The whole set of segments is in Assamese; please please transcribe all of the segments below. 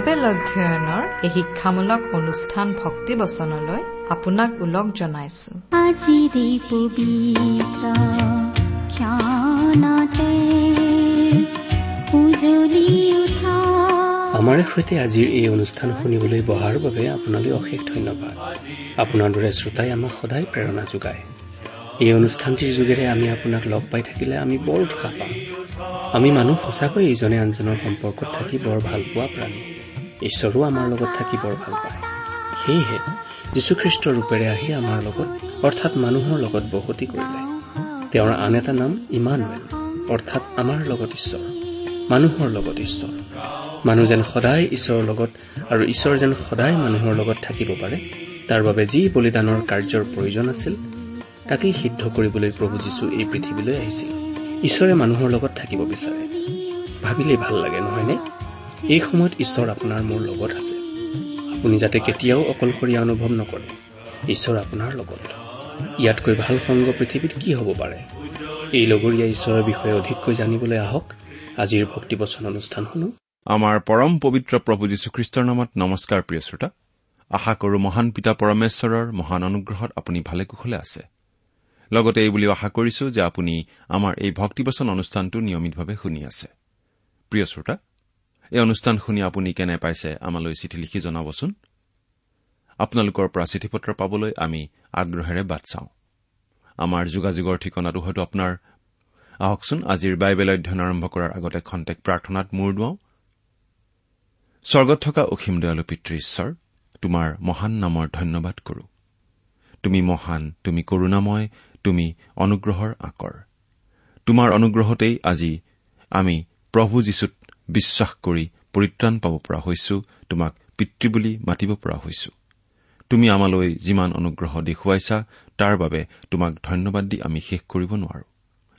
বাইবেল অধ্যয়নৰ এই শিক্ষামূলক অনুষ্ঠান ভক্তি বচনলৈ আপোনাক ওলগ জনাইছো। আমাৰে সৈতে আজিৰ এই অনুষ্ঠান শুনিবলৈ বহাৰ বাবে আপোনালৈ অশেষ ধন্যবাদ। আপোনাৰ দৰে শ্ৰোতাই আমাক সদায় প্ৰেৰণা যোগায়। এই অনুষ্ঠানটিৰ যোগেৰে আমি আপোনাক লগ পাই থাকিলে আমি বৰ উৎসাহ পাওঁ আমি মানুহ সঁচাকৈ ইজনে আনজনৰ সম্পৰ্কত থাকি বৰ ভাল পোৱা প্ৰাণী। ঈশ্বৰো আমাৰ লগত থাকি বৰ ভাল পায়। সেয়েহে যীশুখ্ৰীষ্টৰ ৰূপেৰে আহি আমাৰ লগত অৰ্থাৎ মানুহৰ লগত বসতি কৰিলে। তেওঁৰ আন এটা নাম ইমানুৱেল অৰ্থাৎ আমাৰ লগত ঈশ্বৰ মানুহৰ লগত ঈশ্বৰ। মানুহ যেন সদায় ঈশ্বৰৰ লগত আৰু ঈশ্বৰ যেন সদায় মানুহৰ লগত থাকিব পাৰে তাৰ বাবে যি বলিদানৰ কাৰ্যৰ প্ৰয়োজন আছিল তাকেই সিদ্ধ কৰিবলৈ প্ৰভু যীশু এই পৃথিৱীলৈ আহিছিল। ঈশ্বৰে মানুহৰ লগত থাকিব বিচাৰে। ভাবিলেই ভাল লাগে নহয়নে? এই সময়ত ঈশ্বৰ আপোনাৰ মোৰ লগত আছে। আপুনি যাতে কেতিয়াও অকলশৰীয়া অনুভৱ নকৰে ঈশ্বৰ আপোনাৰ লগত। ইয়াতকৈ ভাল সংগ পৃথিৱীত কি হ'ব পাৰে? এই লগৰীয়া ঈশ্বৰৰ বিষয়ে অধিককৈ জানিবলৈ আহক। আজিৰ ভক্তিবচন অনুষ্ঠান শুনো। আমাৰ পৰম পবিত্ৰ প্ৰভু যীশুখ্ৰীষ্টৰ নামত নমস্কাৰ প্ৰিয় শ্ৰোতা। আশা কৰো মহান পিতা পৰমেশ্বৰৰ মহান অনুগ্ৰহত আপুনি ভালে কুশলে আছে। লগতে এই বুলিও আশা কৰিছো যে আপুনি আমাৰ এই ভক্তিবচন অনুষ্ঠানটো নিয়মিতভাৱে শুনি আছে। প্ৰিয় শ্ৰোতা এই অনুষ্ঠান শুনি আপুনি কেনে পাইছে আমালৈ চিঠি লিখি জনাবচোন? আপোনালোকৰ পৰা চিঠি পত্ৰ পাবলৈ আমি আগ্ৰহেৰে বাট চাওঁ। আমাৰ যোগাযোগৰ ঠিকনাটো হয়তো আপোনাৰ। আহকচোন আজিৰ বাইবেল অধ্যয়ন আৰম্ভ কৰাৰ আগতে খন্তেক প্ৰাৰ্থনাত মূৰ দুৱাওঁ। স্বৰ্গত থকা অসীম দয়ালু পিতৃ ঈশ্বৰ তোমাৰ মহান নামৰ ধন্যবাদ কৰো। তুমি মহান তুমি কৰুণাময় তুমি অনুগ্ৰহৰ আকৰ। তোমাৰ অনুগ্ৰহতেই আজি আমি প্ৰভু যীশুত বিশ্বাস কৰি পৰিত্ৰাণ পাব পৰা হৈছো তোমাক পিতৃ বুলি মাতিব পৰা হৈছো। তুমি আমালৈ যিমান অনুগ্ৰহ দেখুৱাইছা তাৰ বাবে তোমাক ধন্যবাদ দি আমি শেষ কৰিব নোৱাৰো।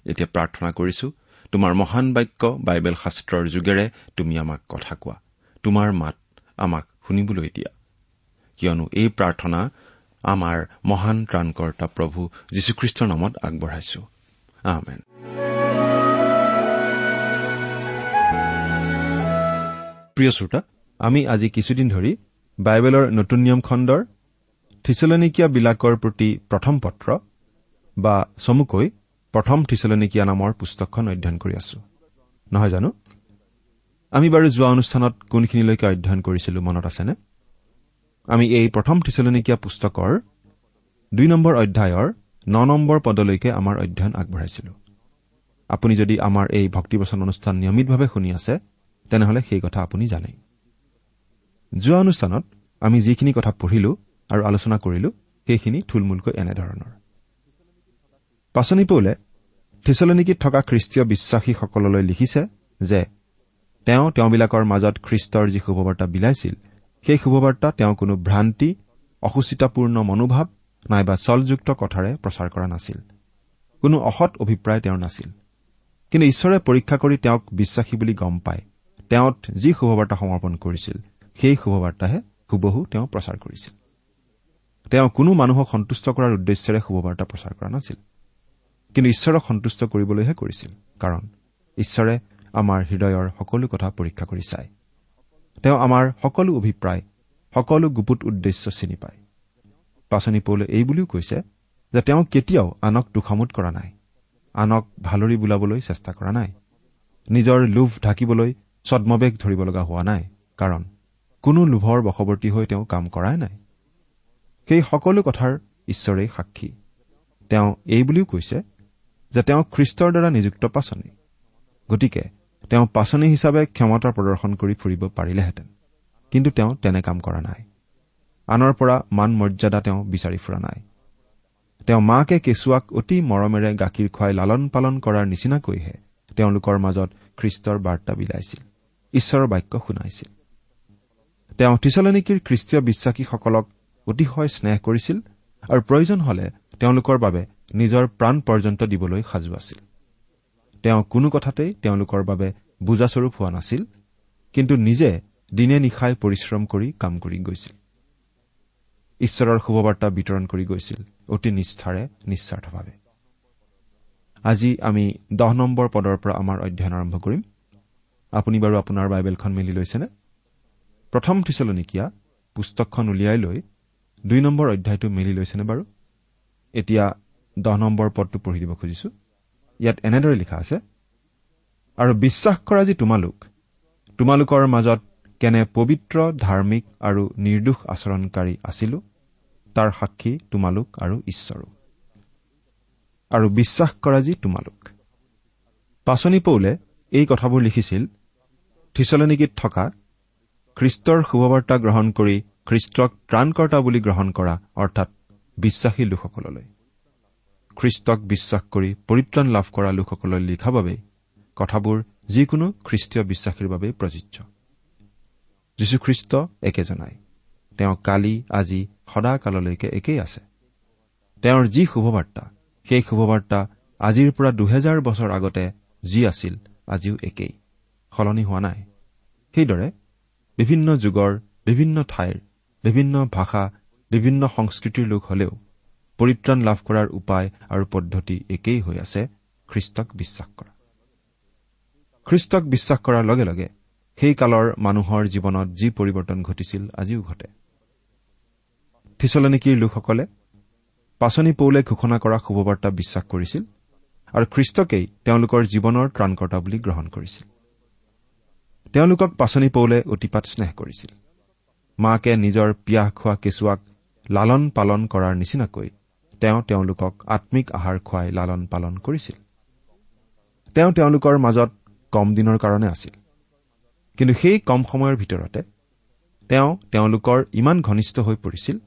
এতিয়া প্ৰাৰ্থনা কৰিছো তোমাৰ মহান বাক্য বাইবেল শাস্ত্ৰৰ যোগেৰে তুমি আমাক কথা কোৱা। তোমাৰ মাত আমাক শুনিবলৈ দিয়া। কিয়নো এই প্ৰাৰ্থনা আমাৰ মহান ত্ৰাণকৰ্তা প্ৰভু যীশুখ্ৰীষ্টৰ নামত আগবঢ়াইছো। আহমেন প্ৰিয় শ্ৰোতা আমি আজি কিছুদিন ধৰি বাইবেলৰ নতুন নিয়ম খণ্ডৰ থিচলনিকীয়া বিলাকৰ প্ৰতি প্ৰথম পত্ৰ বা চমুকৈ প্ৰথম থিচলনিকীয়া নামৰ পুস্তকখন অধ্যয়ন কৰি আছো। নহয় জানো? আমি বাৰু যোৱা অনুষ্ঠানত কোনখিনিলৈকে অধ্যয়ন কৰিছিলো মনত আছেনে? আমি এই প্ৰথম থিচলনিকীয়া পুস্তকৰ দুই নম্বৰ অধ্যায়ৰ ন নম্বৰ পদলৈকে আমাৰ অধ্যয়ন আগবঢ়াইছিলো। আপুনি যদি আমাৰ এই ভক্তিবচন অনুষ্ঠান নিয়মিতভাৱে শুনি আছে তেনেহলে সেই কথা আপুনি জানে যোৱা অনুষ্ঠানত আমি যিখিনি কথা পঢ়িলো আৰু আলোচনা কৰিলো সেইখিনি থুলমূলকৈ এনেধৰণৰ। পাচনি পৌলে থিচলনিকীত থকা খ্ৰীষ্টীয় বিশ্বাসীসকললৈ লিখিছে যে তেওঁ তেওঁবিলাকৰ মাজত খ্ৰীষ্টৰ যি শুভবাৰ্তা বিলাইছিল সেই শুভবাৰ্তা তেওঁ কোনো ভ্ৰান্তি অসুচিতাপূৰ্ণ মনোভাৱ নাইবা চলযুক্ত কথাৰে প্ৰচাৰ কৰা নাছিল। কোনো অসৎ অভিপ্ৰায় তেওঁৰ নাছিল। কিন্তু ঈশ্বৰে পৰীক্ষা কৰি তেওঁক বিশ্বাসী বুলি গম পায়। তেওঁত যি শুভবাৰ্তা সমৰ্পণ কৰিছিল সেই শুভবাৰ্তাহে হুবহু তেওঁ প্ৰচাৰ কৰিছিল। তেওঁ কোনো মানুহক সন্তুষ্ট কৰাৰ উদ্দেশ্যেৰে শুভবাৰ্তা প্ৰচাৰ কৰা নাছিল। কিন্তু ঈশ্বৰক সন্তুষ্ট কৰিবলৈহে কৰিছিল কাৰণ ঈশ্বৰে আমাৰ হৃদয়ৰ সকলো কথা পৰীক্ষা কৰি চায়। তেওঁ আমাৰ সকলো অভিপ্ৰায় সকলো গুপুত উদ্দেশ্য চিনি পায়। পাচনি পৌলে এই বুলিও কৈছে যে তেওঁ কেতিয়াও আনক দুখামোদ কৰা নাই আনক ভালৰি বোলাবলৈ চেষ্টা কৰা নাই। নিজৰ লোভ ঢাকিবলৈ ছদ্মবেগ ধৰিব লগা হোৱা নাই কাৰণ কোনো লোভৰ বশৱৰ্তী হৈ তেওঁ কাম কৰাই নাই। সেই সকলো কথাৰ ঈশ্বৰেই সাক্ষী। তেওঁ এই বুলিও কৈছে যে তেওঁ খ্ৰীষ্টৰ দ্বাৰা নিযুক্ত পাচনি। গতিকে তেওঁ পাচনি হিচাপে ক্ষমতা প্ৰদৰ্শন কৰি ফুৰিব পাৰিলেহেঁতেন। কিন্তু তেওঁ তেনে কাম কৰা নাই। আনৰ পৰা মান মৰ্যাদা তেওঁ বিচাৰি ফুৰা নাই। তেওঁ মাকে কেঁচুৱাক অতি মৰমেৰে গাখীৰ খুৱাই লালন পালন কৰাৰ নিচিনাকৈহে তেওঁলোকৰ মাজত খ্ৰীষ্টৰ বাৰ্তা বিলাইছিল। ঈশ্বৰৰ বাক্য শুনাইছিল। তেওঁ টিচলনিকীৰ খ্ৰীষ্টীয় বিশ্বাসীসকলক অতিশয় স্নেহ কৰিছিল আৰু প্ৰয়োজন হলে তেওঁলোকৰ বাবে নিজৰ প্ৰাণ পৰ্যন্ত দিবলৈ সাজু আছিল। তেওঁ কোনো কথাতেই তেওঁলোকৰ বাবে বুজাস্বৰূপ হোৱা নাছিল কিন্তু নিজে দিনে নিশাই পৰিশ্ৰম কৰি কাম কৰি গৈছিল। ঈশ্বৰৰ শুভবাৰ্তা বিতৰণ কৰি গৈছিল অতি নিষ্ঠাৰে নিস্বাৰ্থভাৱে। আজি আমি দহ নম্বৰ পদৰ পৰা আমাৰ অধ্যয়ন আৰম্ভ কৰিম। আপুনি বাৰু আপোনাৰ বাইবেলখন মেলি লৈছেনে? প্ৰথম থিচলনিকীয়া পুস্তকখন উলিয়াই লৈ দুই নম্বৰ অধ্যায়টো মেলি লৈছেনে বাৰু? এতিয়া দহ নম্বৰ পদটো পঢ়ি দিব খুজিছো। ইয়াত এনেদৰে লিখা আছে আৰু বিশ্বাস কৰা যি তোমালোক তোমালোকৰ মাজত কেনে পবিত্ৰ ধাৰ্মিক আৰু নিৰ্দোষ আচৰণকাৰী আছিলো তাৰ সাক্ষী তোমালোক আৰু ঈশ্বৰো। আৰু বিশ্বাস কৰা যি তোমালোক। পাচনি পৌলে এই কথাবোৰ লিখিছিল থিচলনিকিত থকা খ্ৰীষ্টৰ শুভবাৰ্তা গ্ৰহণ কৰি খ্ৰীষ্টক ত্ৰাণকৰ্তা বুলি গ্ৰহণ কৰা অৰ্থাৎ বিশ্বাসী লোকসকললৈ। খ্ৰীষ্টক বিশ্বাস কৰি পৰিত্ৰাণ লাভ কৰা লোকসকললৈ লিখা বাবেই কথাবোৰ যিকোনো খ্ৰীষ্টীয় বিশ্বাসীৰ বাবেই প্ৰযোজ্য। যীশুখ্ৰীষ্ট একেজনাই। তেওঁ কালি আজি সদাকাললৈকে একেই আছে। তেওঁৰ যি শুভবাৰ্তা সেই শুভবাৰ্তা আজিৰ পৰা দুহেজাৰ বছৰ আগতে যি আছিল আজিও একেই। সলনি হোৱা নাই। সেইদৰে বিভিন্ন যুগৰ বিভিন্ন ঠাইৰ বিভিন্ন ভাষা বিভিন্ন সংস্কৃতিৰ লোক হলেও পৰিত্ৰাণ লাভ কৰাৰ উপায় আৰু পদ্ধতি একেই হৈ আছে খ্ৰীষ্টক বিশ্বাস কৰা। খ্ৰীষ্টক বিশ্বাস কৰাৰ লগে লগে সেই কালৰ মানুহৰ জীৱনত যি পৰিৱৰ্তন ঘটিছিল আজিও ঘটে। থিচলনিকিৰ লোকসকলে পাচনি পৌলে ঘোষণা কৰা শুভবাৰ্তা বিশ্বাস কৰিছিল আৰু খ্ৰীষ্টকেই তেওঁলোকৰ জীৱনৰ ত্ৰাণকৰ্তা বুলি গ্ৰহণ কৰিছিল। তেওঁলোকক পাচনি পৌলে অতিপাত স্নেহ কৰিছিল। মাকে নিজৰ পিয়াহ খোৱা কেঁচুৱাক লালন পালন কৰাৰ নিচিনাকৈ তেওঁ তেওঁলোকক আম্মিক আহাৰ খুৱাই লালন পালন কৰিছিল। তেওঁ তেওঁলোকৰ মাজত কম দিনৰ কাৰণে আছিল। কিন্তু সেই কম সময়ৰ ভিতৰতে তেওঁ তেওঁলোকৰ ইমান ঘনিষ্ঠ হৈ পৰিছিল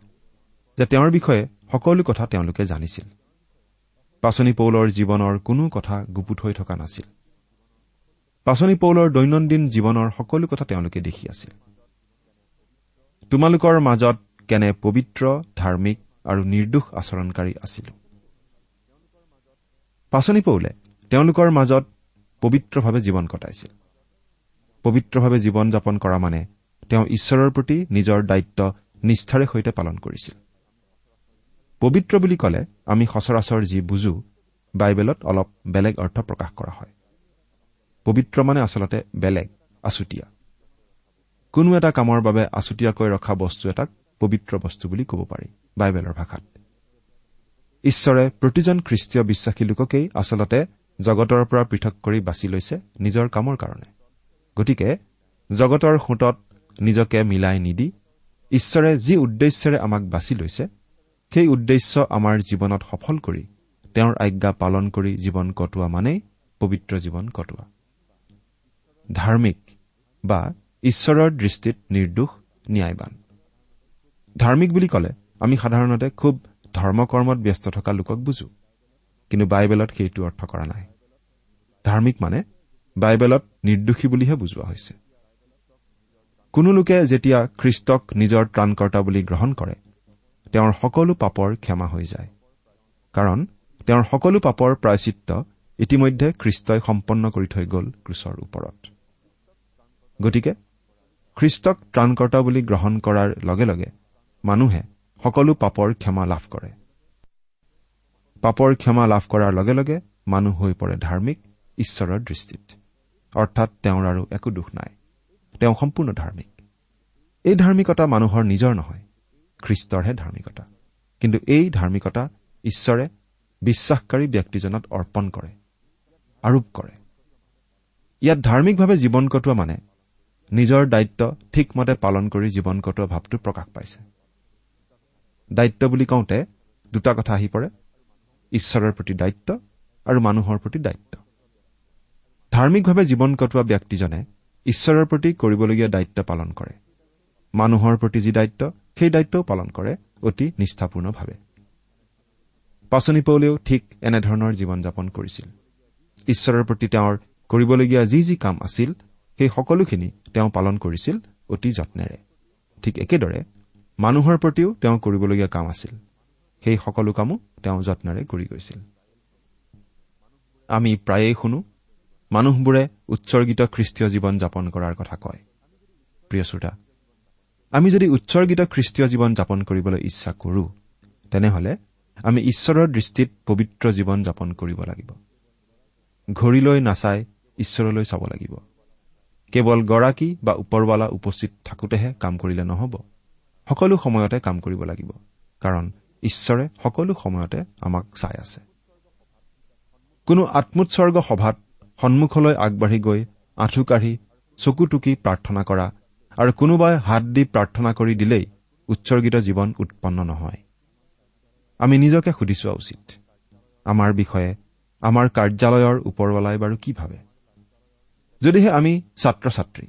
যে তেওঁৰ বিষয়ে সকলো কথা তেওঁলোকে জানিছিল। পাচনি পৌলৰ জীৱনৰ কোনো কথা গুপুত হৈ থকা নাছিল। পাচনি পৌলৰ দৈনন্দিন জীৱনৰ সকলো কথা তেওঁলোকে দেখি আছিল। তোমালোকৰ মাজত কেনে পবিত্ৰ ধাৰ্মিক আৰু নিৰ্দোষ আচৰণকাৰী আছিল। পাচনি পৌলে তেওঁলোকৰ মাজত পবিত্ৰভাৱে জীৱন কটাইছিল। পবিত্ৰভাৱে জীৱন যাপন কৰা মানে তেওঁ ঈশ্বৰৰ প্ৰতি নিজৰ দায়িত্ব নিষ্ঠাৰে সৈতে পালন কৰিছিল। পবিত্ৰ বুলি ক'লে আমি সচৰাচৰ যি বুজো বাইবেলত অলপ বেলেগ অৰ্থ প্ৰকাশ কৰা হয়। পবিত্ৰ মানে আচলতে বেলেগ আছুতীয়া। কোনো এটা কামৰ বাবে আছুতীয়াকৈ ৰখা বস্তু এটাক পবিত্ৰ বস্তু বুলি ক'ব পাৰি বাইবেলৰ ভাষাত। ঈশ্বৰে প্ৰতিজন খ্ৰীষ্টীয় বিশ্বাসী লোককেই আচলতে জগতৰ পৰা পৃথক কৰি বাছি লৈছে নিজৰ কামৰ কাৰণে। গতিকে জগতৰ সোঁতত নিজকে মিলাই নিদি ঈশ্বৰে যি উদ্দেশ্যেৰে আমাক বাছি লৈছে সেই উদ্দেশ্য আমাৰ জীৱনত সফল কৰি তেওঁৰ আজ্ঞা পালন কৰি জীৱন কটোৱা মানেই পবিত্ৰ জীৱন কটোৱা। ধাৰ্মিক বা ঈশ্বৰৰ দৃষ্টিত নিৰ্দোষ ন্যায়বান। ধাৰ্মিক বুলি ক'লে আমি সাধাৰণতে খুব ধৰ্মকৰ্মত ব্যস্ত থকা লোকক বুজো। কিন্তু বাইবেলত সেইটো অৰ্থ কৰা নাই। ধাৰ্মিক মানে বাইবেলত নিৰ্দোষী বুলিহে বুজোৱা হৈছে। কোনো লোকে যেতিয়া খ্ৰীষ্টক নিজৰ ত্ৰাণকৰ্তা বুলি গ্ৰহণ কৰে তেওঁৰ সকলো পাপৰ ক্ষমা হৈ যায়। কাৰণ তেওঁৰ সকলো পাপৰ প্ৰায়চিত্ৰ ইতিমধ্যে খ্ৰীষ্টই সম্পন্ন কৰি থৈ গ'ল ক্ৰুচৰ ওপৰত। গতিকে খ্ৰীষ্টক ত্ৰাণকৰ্তা বুলি গ্ৰহণ কৰাৰ লগে লগে মানুহে সকলো পাপৰ ক্ষমা লাভ কৰে। পাপৰ ক্ষমা লাভ কৰাৰ লগে লগে মানুহ হৈ পৰে ধাৰ্মিক ঈশ্বৰৰ দৃষ্টিত। অৰ্থাৎ তেওঁৰ আৰু একো দোষ নাই। তেওঁ সম্পূৰ্ণ ধাৰ্মিক। এই ধাৰ্মিকতা মানুহৰ নিজৰ নহয় খ্ৰীষ্টৰহে ধাৰ্মিকতা। কিন্তু এই ধাৰ্মিকতা ঈশ্বৰে বিশ্বাসকাৰী ব্যক্তিজনত অৰ্পণ কৰে আৰোপ কৰে। ইয়াত ধাৰ্মিকভাৱে জীৱন কটোৱা মানে নিজৰ দায়িত্ব ঠিকমতে পালন কৰি জীৱন কটোৱা ভাৱটো প্ৰকাশ পাইছে। দায়িত্ব বুলি কওঁতে দুটা কথা আহি পৰে। ঈশ্বৰৰ প্ৰতি দায়িত্ব আৰু মানুহৰ প্ৰতি দায়িত্ব। ধাৰ্মিকভাৱে জীৱন কটোৱা ব্যক্তিজনে ঈশ্বৰৰ প্ৰতি কৰিবলগীয়া দায়িত্ব পালন কৰে। মানুহৰ প্ৰতি যি দায়িত্ব সেই দায়িত্বও পালন কৰে অতি নিষ্ঠাপূৰ্ণভাৱে। পাচনি পৌলেও ঠিক এনেধৰণৰ জীৱন যাপন কৰিছিল। ঈশ্বৰৰ প্ৰতি তেওঁৰ কৰিবলগীয়া যি যি কাম আছিল সেই সকলোখিনি তেওঁ পালন কৰিছিল অতি যত্নেৰে। ঠিক একেদৰে মানুহৰ প্ৰতিও তেওঁ কৰিবলগীয়া কাম আছিল। সেই সকলো কামো তেওঁ যত্নেৰে কৰি গৈছিল। আমি প্ৰায়েই শুনো মানুহবোৰে উৎসৰ্গিত খ্ৰীষ্টীয় জীৱন যাপন কৰাৰ কথা কয়। প্ৰিয় শ্ৰোতা আমি যদি উৎসৰ্গিত খ্ৰীষ্টীয় জীৱন যাপন কৰিবলৈ ইচ্ছা কৰো তেনেহলে আমি ঈশ্বৰৰ দৃষ্টিত পবিত্ৰ জীৱন যাপন কৰিব লাগিব। ঘড়ীলৈ নাচাই ঈশ্বৰলৈ চাব লাগিব। কেৱল গৰাকী বা ওপৰৱালা উপস্থিত থাকোতেহে কাম কৰিলে নহ'ব। সকলো সময়তে কাম কৰিব লাগিব কাৰণ ঈশ্বৰে সকলো সময়তে আমাক চাই আছে। কোনো আত্মোৎসৰ্গ সভাত সন্মুখলৈ আগবাঢ়ি গৈ আঁঠু কাঢ়ি চকু টুকি প্ৰাৰ্থনা কৰা আৰু কোনোবাই হাত দি প্ৰাৰ্থনা কৰি দিলেই উৎসৰ্গিত জীৱন উৎপন্ন নহয়। আমি নিজকে সুধি চোৱা উচিত আমাৰ বিষয়ে আমাৰ কাৰ্যালয়ৰ ওপৰৱালাই বাৰু কি ভাবে? যদিহে আমি ছাত্ৰ ছাত্ৰী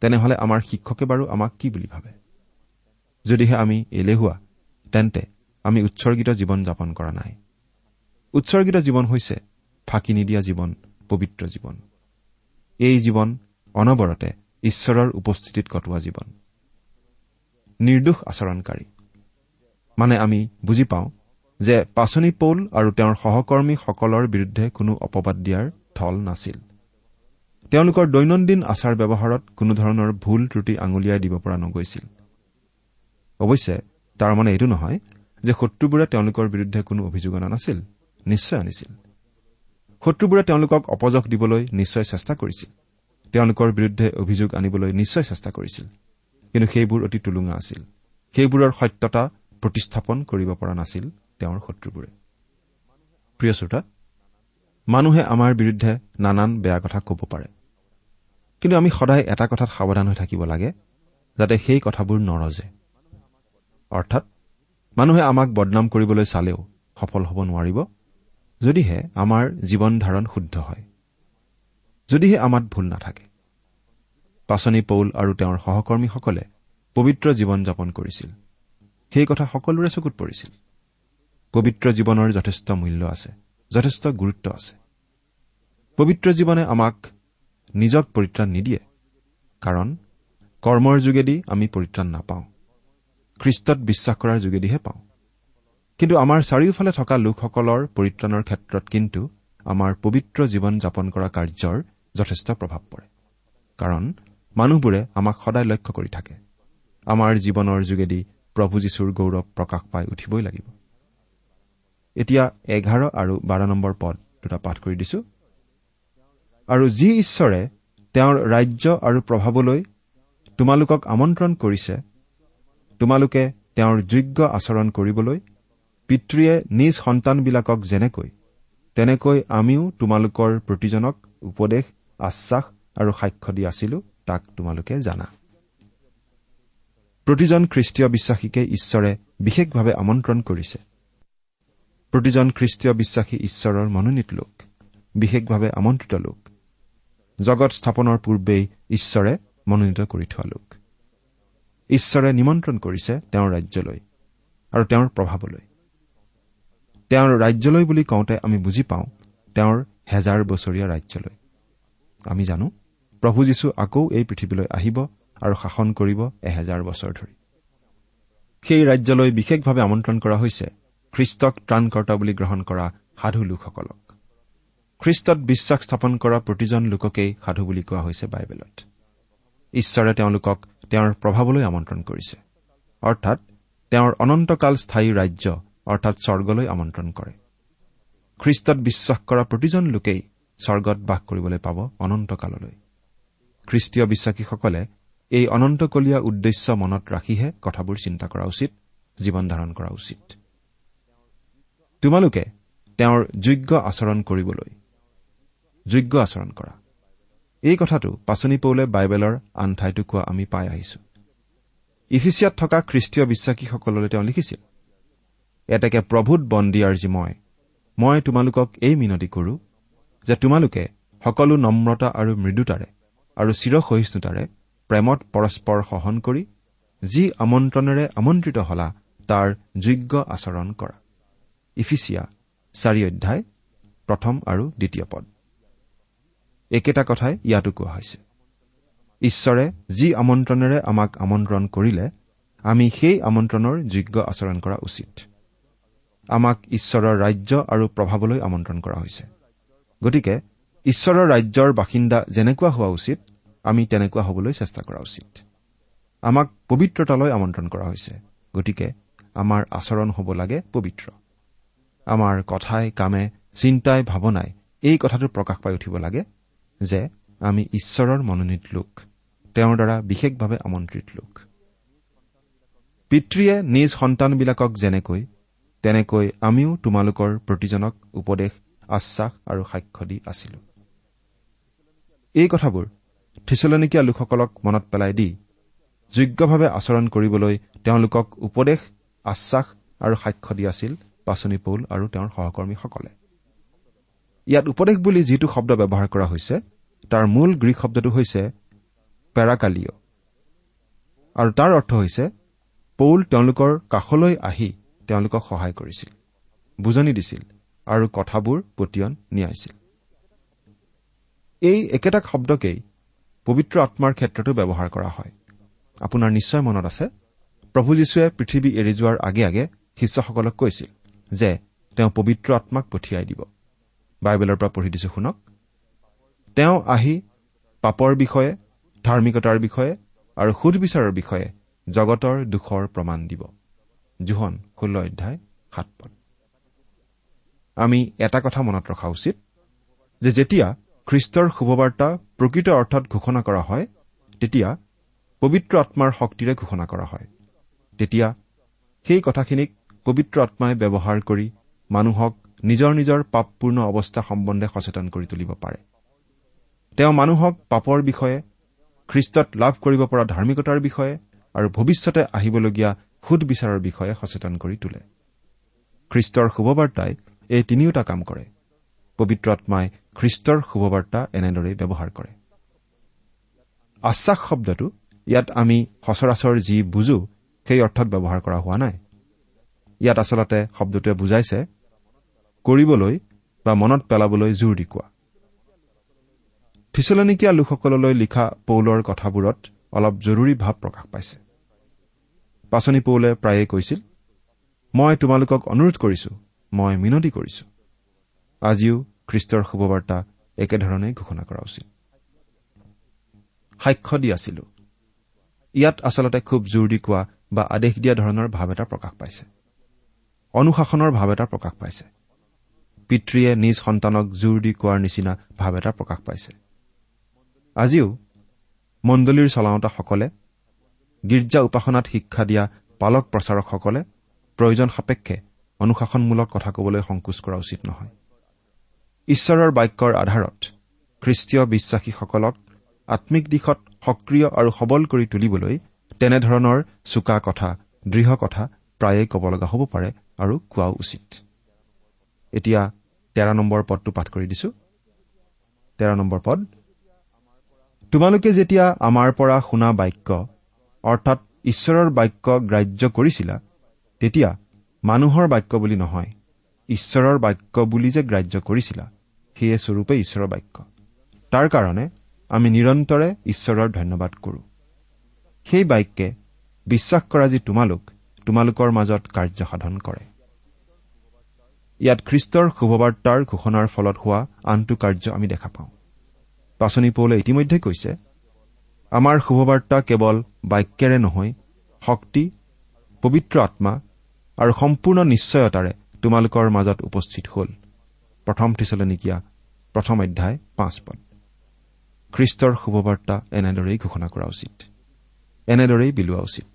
তেনেহলে আমাৰ শিক্ষকে বাৰু আমাক কি বুলি ভাবে? যদিহে আমি এলেহুৱা তেন্তে আমি উৎসৰ্গিত জীৱন যাপন কৰা নাই। উৎসৰ্গিত জীৱন হৈছে ফাঁকি নিদিয়া জীৱন পবিত্ৰ জীৱন। এই জীৱন অনবৰতে ঈশ্বৰৰ উপস্থিতিত কটোৱা জীৱন। নিৰ্দোষ আচৰণকাৰী। মানে আমি বুজি পাওঁ যে পাচনি পৌল আৰু তেওঁৰ সহকৰ্মীসকলৰ বিৰুদ্ধে কোনো অপবাদ দিয়াৰ থল নাছিল। তেওঁলোকৰ দৈনন্দিন আচাৰ ব্যৱহাৰত কোনোধৰণৰ ভুল ত্ৰুটি আঙুলিয়াই দিব পৰা নগৈছিল। অৱশ্যে তাৰ মানে এইটো নহয় যে শত্ৰুবোৰে তেওঁলোকৰ বিৰুদ্ধে কোনো অভিযোগ অনা নাছিল নিশ্চয় আনিছিল। শত্ৰুবোৰে তেওঁলোকক অপযশ দিবলৈ নিশ্চয় চেষ্টা কৰিছিল। তেওঁলোকৰ বিৰুদ্ধে অভিযোগ আনিবলৈ নিশ্চয় চেষ্টা কৰিছিল। কিন্তু সেইবোৰ অতি টুলুঙা আছিল। সেইবোৰৰ সত্যতা প্ৰতিস্থাপন কৰিব পৰা নাছিল তেওঁৰ শত্ৰুবোৰে। প্ৰিয় শ্ৰোতা মানুহে আমাৰ বিৰুদ্ধে নানান বেয়া কথা ক'ব পাৰে। কিন্তু আমি সদায় এটা কথাত সাৱধান হৈ থাকিব লাগে যাতে সেই কথাবোৰ নৰজে। অৰ্থাৎ মানুহে আমাক বদনাম কৰিবলৈ চালেও সফল হ'ব নোৱাৰিব যদিহে আমাৰ জীৱন ধাৰণ শুদ্ধ হয় যদিহে আমাত ভুল নাথাকে। পাচনি পৌল আৰু তেওঁৰ সহকৰ্মীসকলে পবিত্ৰ জীৱন যাপন কৰিছিল। সেই কথা সকলোৰে চকুত পৰিছিল। পবিত্ৰ জীৱনৰ যথেষ্ট মূল্য আছে যথেষ্ট গুৰুত্ব আছে। পবিত্ৰ জীৱনে আমাক নিজক পৰিত্ৰাণ নিদিয়ে। কাৰণ কৰ্মৰ যোগেদি আমি পৰিত্ৰাণ নাপাওঁ। খ্ৰীষ্টত বিশ্বাস কৰাৰ যোগেদিহে পাওঁ। কিন্তু আমাৰ চাৰিওফালে থকা লোকসকলৰ পৰিত্ৰাণৰ ক্ষেত্ৰত কিন্তু আমাৰ পবিত্ৰ জীৱন যাপন কৰা কাৰ্যৰ যথেষ্ট প্ৰভাৱ পৰে। কাৰণ মানুহবোৰে আমাক সদায় লক্ষ্য কৰি থাকে। আমাৰ জীৱনৰ যোগেদি প্ৰভু যীশুৰ গৌৰৱ প্ৰকাশ পাই উঠিবই লাগিব। এতিয়া এঘাৰ আৰু বাৰ নম্বৰ পদ দুটা পাঠ কৰি দিছো। আৰু যি ঈশ্বৰে তেওঁৰ ৰাজ্য আৰু প্ৰভাৱলৈ তোমালোকক আমন্ত্ৰণ কৰিছে তোমালোকে তেওঁৰ যোগ্য আচৰণ কৰিবলৈ পিতৃয়ে নিজ সন্তানবিলাকক যেনেকৈ তেনেকৈ আমিও তোমালোকৰ প্ৰতিজনক উপদেশ আশ্বাস আৰু সাক্ষ্য দি আছিলো তাক তোমালোকে জানা। প্ৰতিজন খ্ৰীষ্টীয় বিশ্বাসীকে ঈশ্বৰে বিশেষভাৱে আমন্ত্ৰণ কৰিছে। প্ৰতিজন খ্ৰীষ্টীয় বিশ্বাসী ঈশ্বৰৰ মনোনীত লোক বিশেষভাৱে আমন্ত্ৰিত লোক। জগত স্থাপনৰ পূৰ্বেই ঈশ্বৰে মনোনীত কৰি থোৱা লোক। ঈশ্বৰে নিমন্ত্ৰণ কৰিছে তেওঁৰ ৰাজ্যলৈ আৰু তেওঁৰ প্ৰভাৱলৈ। তেওঁৰ ৰাজ্যলৈ বুলি কওঁতে আমি বুজি পাওঁ তেওঁৰ হেজাৰ বছৰীয়া ৰাজ্যলৈ। আমি জানো প্ৰভু যীশু আকৌ এই পৃথিৱীলৈ আহিব আৰু শাসন কৰিব এহেজাৰ বছৰ ধৰি। সেই ৰাজ্যলৈ বিশেষভাৱে আমন্ত্ৰণ কৰা হৈছে খ্ৰীষ্টক ত্ৰাণকৰ্তা বুলি গ্ৰহণ কৰা সাধু লোকসকলক। খ্ৰীষ্টত বিশ্বাস স্থাপন কৰা প্ৰতিজন লোককেই সাধু বুলি কোৱা হৈছে বাইবেলত। ঈশ্বৰে তেওঁলোকক তেওঁৰ প্ৰভাৱলৈ আমন্ত্ৰণ কৰিছে। অৰ্থাৎ তেওঁৰ অনন্তকাল স্থায়ী ৰাজ্য অৰ্থাৎ স্বৰ্গলৈ আমন্ত্ৰণ কৰে। খ্ৰীষ্টত বিশ্বাস কৰা প্ৰতিজন লোকেই স্বৰ্গত বাস কৰিবলৈ পাব অনন্তকাললৈ। খ্ৰীষ্টীয় বিশ্বাসীসকলে এই অনন্তকলীয়া উদ্দেশ্য মনত ৰাখিহে কথাবোৰ চিন্তা কৰা উচিত জীৱন ধাৰণ কৰা উচিত। তোমালোকে তেওঁৰ যোগ্য আচৰণ কৰিবলৈ যোগ্য আচৰণ কৰা। এই কথাটো পাচনি পৌলে বাইবেলৰ আন ঠাইতো কোৱা আমি পাই আহিছো। ইফিচিয়াত থকা খ্ৰীষ্টীয় বিশ্বাসীসকললৈ তেওঁ লিখিছিল এতেকে প্ৰভূত বন্দী আৰ্জি মই মই তোমালোকক এই মিনতি কৰো যে তোমালোকে সকলো নম্ৰতা আৰু মৃদুতাৰে আৰু চিৰসহিষ্ণুতাৰে প্ৰেমত পৰস্পৰ সহন কৰি যি আমন্ত্ৰণেৰে আমন্ত্ৰিত হলা তাৰ যোগ্য আচৰণ কৰা। ইফিচিয়া চাৰি অধ্যায় প্ৰথম আৰু দ্বিতীয় পদ। একেটা কথাই ইয়াতো কোৱা হৈছে। ঈশ্বৰে যি আমন্ত্ৰণেৰে আমাক আমন্ত্ৰণ কৰিলে আমি সেই আমন্ত্ৰণৰ যোগ্য আচৰণ কৰা উচিত। আমাক ঈশ্বৰৰ ৰাজ্য আৰু প্ৰভাৱলৈ আমন্ত্ৰণ কৰা হৈছে। গতিকে ঈশ্বৰৰ ৰাজ্যৰ বাসিন্দা যেনেকুৱা হোৱা উচিত আমি তেনেকুৱা হবলৈ চেষ্টা কৰা উচিত। আমাক পবিত্ৰতালৈ আমন্ত্ৰণ কৰা হৈছে। গতিকে আমাৰ আচৰণ হ'ব লাগে পবিত্ৰ। আমাৰ কথাই কামে চিন্তাই ভাৱনাই এই কথাটো প্ৰকাশ পাই উঠিব লাগে যে আমি ঈশ্বৰৰ মনোনীত লোক তেওঁৰ দ্বাৰা বিশেষভাৱে আমন্ত্ৰিত লোক। পিতৃয়ে নিজ সন্তানবিলাকক যেনেকৈ তেনেকৈ আমিও তোমালোকৰ প্ৰতিজনক উপদেশ আশ্বাস আৰু সাক্ষ্য দি আছিলো। এই কথাবোৰ থিচলনিকীয়া লোকসকলক মনত পেলাই দি যোগ্যভাৱে আচৰণ কৰিবলৈ তেওঁলোকক উপদেশ আশ্বাস আৰু সাক্ষ্য দি আছিল পাচনি পৌল আৰু তেওঁৰ সহকৰ্মীসকলে। ইয়াত উপদেশ বুলি যিটো শব্দ ব্যৱহাৰ কৰা হৈছে তাৰ মূল গ্ৰীক শব্দটো হৈছে পেৰাকালিঅ। আৰু তাৰ অৰ্থ হৈছে পৌল তেওঁলোকৰ কাষলৈ আহি তেওঁলোকক সহায় কৰিছিল বুজনি দিছিল আৰু কথাবোৰ পতিয়ন নিয়াইছিল। এই একেটা শব্দকেই পবিত্ৰ আত্মাৰ ক্ষেত্ৰতো ব্যৱহাৰ কৰা হয়। আপোনাৰ নিশ্চয় মনত আছে প্ৰভু যীশুৱে পৃথিৱী এৰি যোৱাৰ আগে আগে শিষ্যসকলক কৈছিল যে তেওঁ পবিত্ৰ আত্মাক পঠিয়াই দিব। বাইবেলৰ পৰা পঢ়ি দিছো শুনক। তেওঁ আহি পাপৰ বিষয়ে ধাৰ্মিকতাৰ বিষয়ে আৰু সুধবিচাৰৰ বিষয়ে জগতৰ দুখৰ প্ৰমাণ দিব। জোহন ষোল্ল অধ্যায় সাত পদ। আমি এটা কথা মনত ৰখা উচিত যে যেতিয়া খ্ৰীষ্টৰ শুভবাৰ্তা প্ৰকৃত অৰ্থত ঘোষণা কৰা হয় তেতিয়া পবিত্ৰ আত্মাৰ শক্তিৰে ঘোষণা কৰা হয়। তেতিয়া সেই কথাখিনিক পবিত্ৰ আত্মাই ব্যৱহাৰ কৰি মানুহক নিজৰ নিজৰ পাপপূৰ্ণ অৱস্থা সম্বন্ধে সচেতন কৰি তুলিব পাৰে। তেওঁ মানুহক পাপৰ বিষয়ে খ্ৰীষ্টত লাভ কৰিব পৰা ধাৰ্মিকতাৰ বিষয়ে আৰু ভৱিষ্যতে আহিবলগীয়া সুদবিচাৰৰ বিষয়ে সচেতন কৰি তোলে। খ্ৰীষ্টৰ শুভবাৰ্তাই এই তিনিওটা কাম কৰে। পবিত্ৰ আত্মাই খ্ৰীষ্টৰ শুভবাৰ্তা এনেদৰেই ব্যৱহাৰ কৰে। আশ্বাস শব্দটো ইয়াত আমি সচৰাচৰ যি বুজো সেই অৰ্থত ব্যৱহাৰ কৰা হোৱা নাই। ইয়াত আচলতে শব্দটোৱে বুজাইছে কৰিবলৈ বা মনত পেলাবলৈ জোৰ দি কোৱা। থিচলনিকীয়া লোকসকললৈ লিখা পৌলৰ কথাবোৰত অলপ জৰুৰী ভাৱ প্ৰকাশ পাইছে। পাচনি পৌলে প্ৰায়ে কৈছিল মই তোমালোকক অনুৰোধ কৰিছো মই মিনতি কৰিছো। আজিও খ্ৰীষ্টৰ শুভবাৰ্তা একেধৰণে ঘোষণা কৰা উচিত। সাক্ষ্য দি আছিলো। ইয়াত আচলতে খুব জোৰ দি কোৱা বা আদেশ দিয়া ধৰণৰ ভাৱ এটা প্ৰকাশ পাইছে। অনুশাসনৰ ভাৱ এটা প্ৰকাশ পাইছে। পিতৃয়ে নিজ সন্তানক জোৰ দি কোৱাৰ নিচিনা ভাৱ এটা প্ৰকাশ পাইছে। আজিও মণ্ডলীৰ চলাওঁতাসকলে গীৰ্জা উপাসনাত শিক্ষা দিয়া পালক প্ৰচাৰকসকলে প্ৰয়োজন সাপেক্ষে অনুশাসনমূলক কথা কবলৈ সংকোচ কৰা উচিত নহয়। ঈশ্বৰৰ বাক্যৰ আধাৰত খ্ৰীষ্টীয় বিশ্বাসীসকলক আম্মিক দিশত সক্ৰিয় আৰু সবল কৰি তুলিবলৈ তেনেধৰণৰ চোকা কথা দৃঢ় কথা প্ৰায়ে ক'ব লগা হ'ব পাৰে আৰু কোৱাও উচিত। এতিয়া তেৰ নম্বৰ পদটো পাঠ কৰি দিছো। তেৰ নম্বৰ পদ। তোমালোকে যেতিয়া আমাৰ পৰা শুনা বাক্য অৰ্থাৎ ঈশ্বৰৰ বাক্য গ্ৰাহ্য কৰিছিলা তেতিয়া মানুহৰ বাক্য বুলি নহয় ঈশ্বৰৰ বাক্য বুলি যে গ্ৰাহ্য কৰিছিলা সেয়ে স্বৰূপে ঈশ্বৰৰ বাক্য। তাৰ কাৰণে আমি নিৰন্তৰে ঈশ্বৰৰ ধন্যবাদ কৰো। সেই বাক্যে বিশ্বাস কৰা যি তোমালোক তোমালোকৰ মাজত কাৰ্য সাধন কৰে। ইয়াত খ্ৰীষ্টৰ শুভবাৰ্তাৰ ঘোষণাৰ ফলত হোৱা আনটো কাৰ্য আমি দেখা পাওঁ। পাচনি পৌলে ইতিমধ্যে কৈছে আমাৰ শুভবাৰ্তা কেৱল বাক্যেৰে নহয় শক্তি পবিত্ৰ আত্মা আৰু সম্পূৰ্ণ নিশ্চয়তাৰে তোমালোকৰ মাজত উপস্থিত হ'ল। প্ৰথম থিচলনিকীয়া প্ৰথম অধ্যায় পাঁচ পদ। খ্ৰীষ্টৰ শুভবাৰ্তা এনেদৰেই ঘোষণা কৰা উচিত এনেদৰেই বিলোৱা উচিত।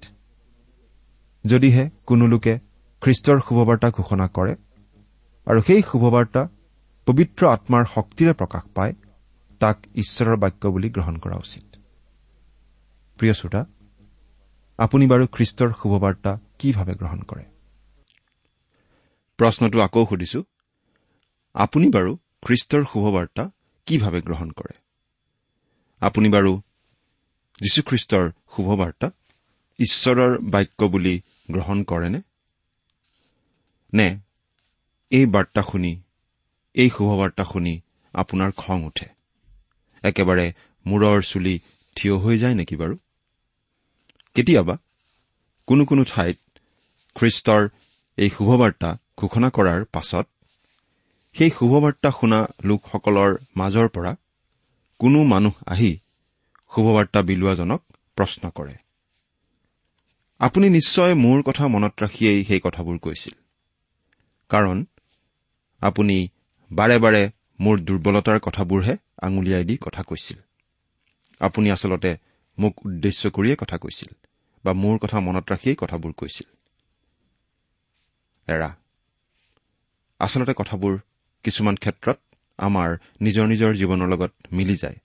যদিহে কোনো লোকে খ্ৰীষ্টৰ শুভবাৰ্তা ঘোষণা কৰে আৰু সেই শুভবাৰ্তা পবিত্ৰ আত্মাৰ শক্তিৰে প্ৰকাশ পায় তাক ঈশ্বৰৰ বাক্য বুলি গ্ৰহণ কৰা উচিত। প্ৰিয় শ্ৰোতা আপুনি বাৰু খ্ৰীষ্টৰ শুভবাৰ্তা কিভাৱে গ্ৰহণ কৰে? প্ৰশ্নটো আকৌ সুধিছো আপুনি বাৰু খ্ৰীষ্টৰ শুভবাৰ্তা কিভাৱে গ্ৰহণ কৰে? আপুনি বাৰু যীশুখ্ৰীষ্টৰ শুভবাৰ্তা ঈশ্বৰৰ বাক্য বুলি গ্ৰহণ কৰেনে? এই বাৰ্তা শুনি এই শুভবাৰ্তা শুনি আপোনাৰ খং উঠে। একেবাৰে মূৰৰ চুলি থিয় হৈ যায় নেকি বাৰু? কেতিয়াবা কোনো কোনো ঠাইত খ্ৰীষ্টৰ এই শুভবাৰ্তা ঘোষণা কৰাৰ পাছত সেই শুভবাৰ্তা শুনা লোকসকলৰ মাজৰ পৰা কোনো মানুহ আহি শুভবাৰ্তা বিলোৱাজনক প্ৰশ্ন কৰে। আপুনি নিশ্চয় মোৰ কথা মনত ৰাখিয়েই সেই কথাবোৰ কৈছিল। কাৰণ আপুনি বাৰে বাৰে মোৰ দুৰ্বলতাৰ কথাবোৰহে আঙুলিয়াই দি কথা কৈছিল। আপুনি আচলতে মোক উদ্দেশ্য কৰিয়েই কথা কৈছিল বা মোৰ কথা মনত ৰাখিয়েই কথাবোৰ কৈছিল। আচলতে কথাবোৰ কিছুমান ক্ষেত্ৰত আমাৰ নিজৰ নিজৰ জীৱনৰ লগত মিলি যায়।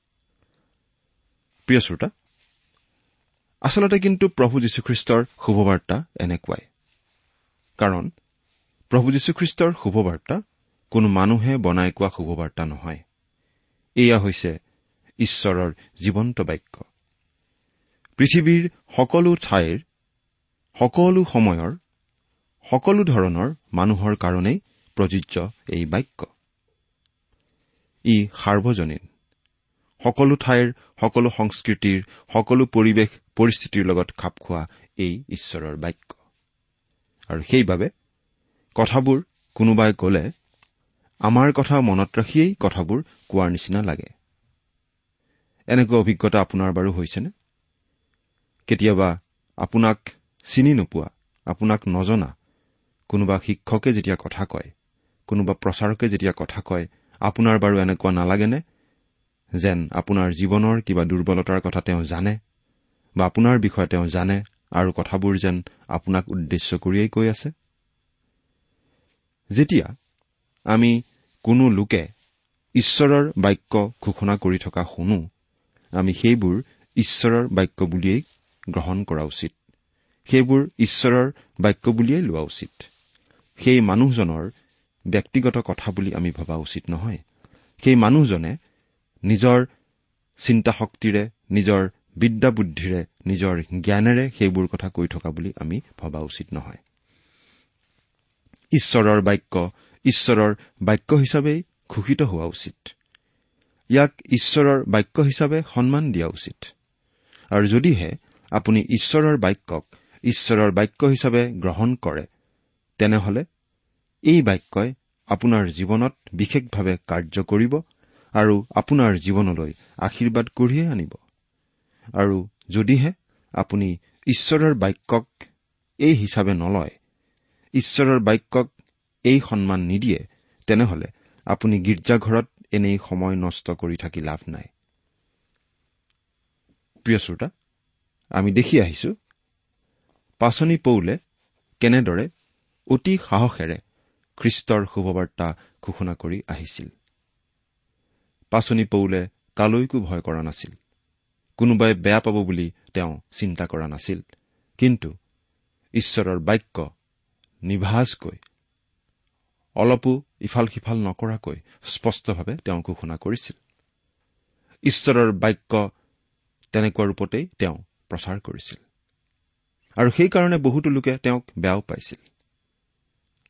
প্ৰিয় শ্ৰোতা আচলতে কিন্তু প্ৰভু যীশুখ্ৰীষ্টৰ শুভবাৰ্তা এনেকুৱাই। কাৰণ প্ৰভু যীশুখ্ৰীষ্টৰ শুভবাৰ্তা কোনো মানুহে বনাই কোৱা শুভবাৰ্তা নহয়। এয়া হৈছে ঈশ্বৰৰ জীৱন্ত বাক্য। পৃথিৱীৰ সকলো ঠাইৰ সকলো সময়ৰ সকলো ধৰণৰ মানুহৰ কাৰণেই প্ৰযোজ্য এই বাক্য। ই সাৰ্বজনীন। সকলো ঠাইৰ সকলো সংস্কৃতিৰ সকলো পৰিৱেশ পৰিস্থিতিৰ লগত খাপ খোৱা এই ঈশ্বৰৰ বাক্য। আৰু সেইবাবে কথাবোৰ কোনোবাই কলে আমাৰ কথা মনত ৰাখিয়েই কথাবোৰ কোৱাৰ নিচিনা লাগে। এনেকুৱা অভিজ্ঞতা আপোনাৰ বাৰু হৈছেনে? কেতিয়াবা আপোনাক চিনি নোপোৱা আপোনাক নজনা কোনোবা শিক্ষকে যেতিয়া কথা কয় কোনোবা প্ৰচাৰকে যেতিয়া কথা কয় আপোনাৰ বাৰু এনেকুৱা নালাগেনে? যেন আপোনাৰ জীৱনৰ কিবা দুৰ্বলতাৰ কথা তেওঁ জানে বা আপোনাৰ বিষয়ে তেওঁ জানে আৰু কথাবোৰ যেন আপোনাক উদ্দেশ্য কৰিয়েই কৈ আছে? যেতিয়া আমি কোনো লোকে ঈশ্বৰৰ বাক্য ঘোষণা কৰি থকা শুনো। আমি সেইবোৰ ঈশ্বৰৰ বাক্য বুলিয়েই গ্ৰহণ কৰা উচিত। সেইবোৰ ঈশ্বৰৰ বাক্য বুলিয়েই লোৱা উচিত। সেই মানুহজনৰ ব্যক্তিগত কথা বুলি আমি ভবা উচিত নহয়। সেই মানুহজনে নিজৰ চিন্তা শক্তিৰে নিজৰ বিদ্যা বুদ্ধিৰে নিজৰ জ্ঞানেৰে সেইবোৰ কথা কৈ থকা বুলি আমি ভবা উচিত নহয়। ঈশ্বৰৰ বাক্য ঈশ্বৰৰ বাক্য হিচাপেই ঘোষিত হোৱা উচিত। ইয়াক ঈশ্বৰৰ বাক্য হিচাপে সন্মান দিয়া উচিত। আৰু যদিহে আপুনি ঈশ্বৰৰ বাক্যক ঈশ্বৰৰ বাক্য হিচাপে গ্ৰহণ কৰে তেনেহলে এই বাক্যই আপোনাৰ জীৱনত বিশেষভাৱে কাৰ্য কৰিব আৰু আপোনাৰ জীৱনলৈ আশীৰ্বাদ কঢ়িয়াই আনিব। আৰু যদিহে আপুনি ঈশ্বৰৰ বাক্যক এই হিচাপে নলয় ঈশ্বৰৰ বাক্যক এই সন্মান নিদিয়ে তেনেহলে আপুনি গীৰ্জাঘৰত এনেই সময় নষ্ট কৰি থাকি লাভ নাই। প্ৰিয় শ্ৰোতা আমি দেখি আহিছো পাচনি পৌলে কেনেদৰে অতি সাহসেৰে খ্ৰীষ্টৰ শুভবাৰ্তা ঘোষণা কৰি আহিছিল। পাচনি পৌলে কালৈকো ভয় কৰা নাছিল। কোনোবাই বেয়া পাব বুলি তেওঁ চিন্তা কৰা নাছিল। কিন্তু ঈশ্বৰৰ বাক্য নিভাজকৈ অলপো ইফাল সিফাল নকৰাকৈ স্পষ্টভাৱে তেওঁ ঘোষণা কৰিছিল। ঈশ্বৰৰ বাক্য তেনেকুৱা ৰূপতেই তেওঁ প্ৰচাৰ কৰিছিল। আৰু সেইকাৰণে বহুতো লোকে তেওঁক বেয়াও পাইছিল।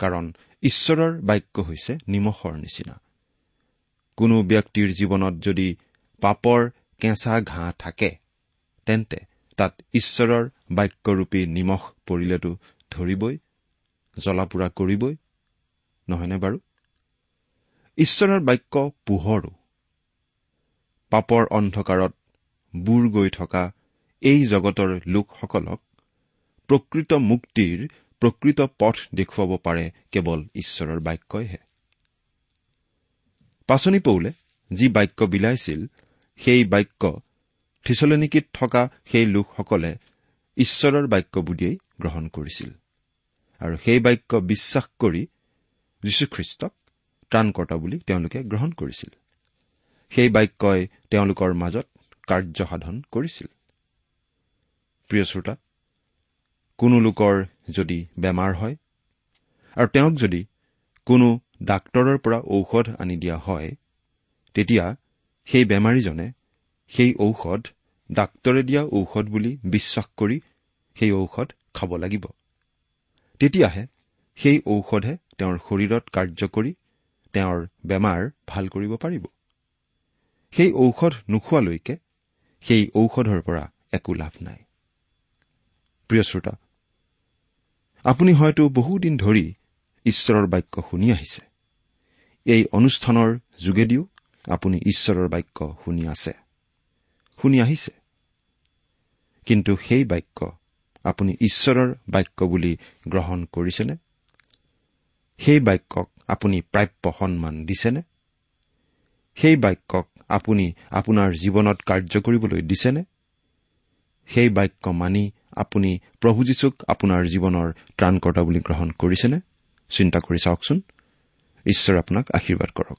কাৰণ ঈশ্বৰৰ বাক্য হৈছে নিমখৰ নিচিনা। কোনো ব্যক্তিৰ জীৱনত যদি পাপৰ কেঁচা ঘাঁহ থাকে তেন্তে তাত ঈশ্বৰৰ বাক্যৰূপী নিমখ পৰিলেতো ধৰিবই জ্বলা কৰিবই নহয়নে বাৰু? ঈশ্বৰৰ বাক্য পোহৰো। পাপৰ অন্ধকাৰত বুৰ গৈ থকা এই জগতৰ লোকসকলক প্ৰকৃত মুক্তিৰ প্ৰকৃত পথ দেখুৱাব পাৰে কেৱল ঈশ্বৰৰ বাক্যইহে। পাচনি পৌলে যি বাক্য বিলাইছিল সেই বাক্য থিচলনিকিত থকা সেই লোকসকলে ঈশ্বৰৰ বাক্য বুলিয়েই গ্ৰহণ কৰিছিল। আৰু সেই বাক্য বিশ্বাস কৰি যীশুখ্ৰীষ্টক ত্ৰাণকৰ্তা বুলি তেওঁলোকে গ্ৰহণ কৰিছিল। সেই বাক্যই তেওঁলোকৰ মাজত কাৰ্যসাধন কৰিছিল। প্ৰিয় শ্ৰোতা কোনো লোকৰ যদি বেমাৰ হয় আৰু তেওঁক যদি কোনো ডাক্তৰৰ পৰা ঔষধ আনি দিয়া হয় তেতিয়া সেই বেমাৰীজনে সেই ঔষধ ডাক্তৰে দিয়া ঔষধ বুলি বিশ্বাস কৰি সেই ঔষধ খাব লাগিব। তেতিয়াহে সেই ঔষধে তেওঁৰ শৰীৰত কাৰ্য কৰি তেওঁৰ বেমাৰ ভাল কৰিব পাৰিব। সেই ঔষধ নোখোৱালৈকে সেই ঔষধৰ পৰা একো লাভ নাই। প্ৰিয় শ্ৰোতা আপুনি হয়তো বহুদিন ধৰি ঈশ্বৰৰ বাক্য শুনি আহিছে। এই অনুষ্ঠানৰ যোগেদিও আপুনি ঈশ্বৰৰ বাক্য শুনি আছে শুনি আহিছে। কিন্তু সেই বাক্য আপুনি ঈশ্বৰৰ বাক্য বুলি গ্ৰহণ কৰিছেনে? সেই বাক্যক আপুনি প্ৰাপ্য সন্মান দিছেনে? সেই বাক্যক আপুনি আপোনাৰ জীৱনত কাৰ্য কৰিবলৈ দিছেনে? সেই বাক্য মানি আপুনি প্ৰভু যীশুক আপোনাৰ জীৱনৰ ত্ৰাণকৰ্তা বুলি গ্ৰহণ কৰিছেনে? চিন্তা কৰি চাওকচোন। ঈশ্বৰে আপোনাক আশীৰ্বাদ কৰক।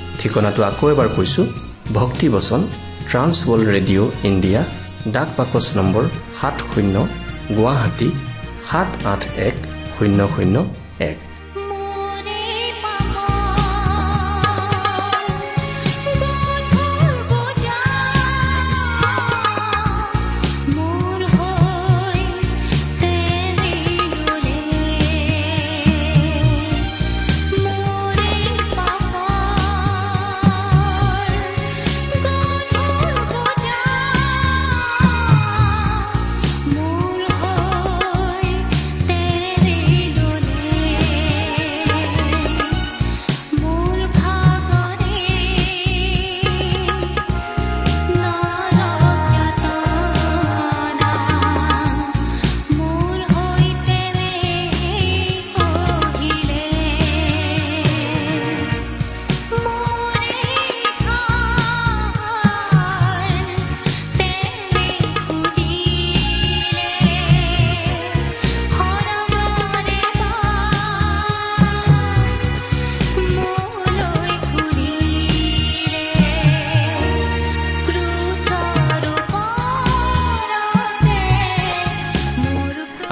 ঠিকনাটো আকৌ এবাৰ কৈছো ভক্তিবচন ট্ৰান্সৱৰ্ল্ড ৰেডিঅ' ইণ্ডিয়া ডাক বাকচ নম্বৰ সাত শূন্য গুৱাহাটী সাত আঠ এক শূন্য শূন্য এক।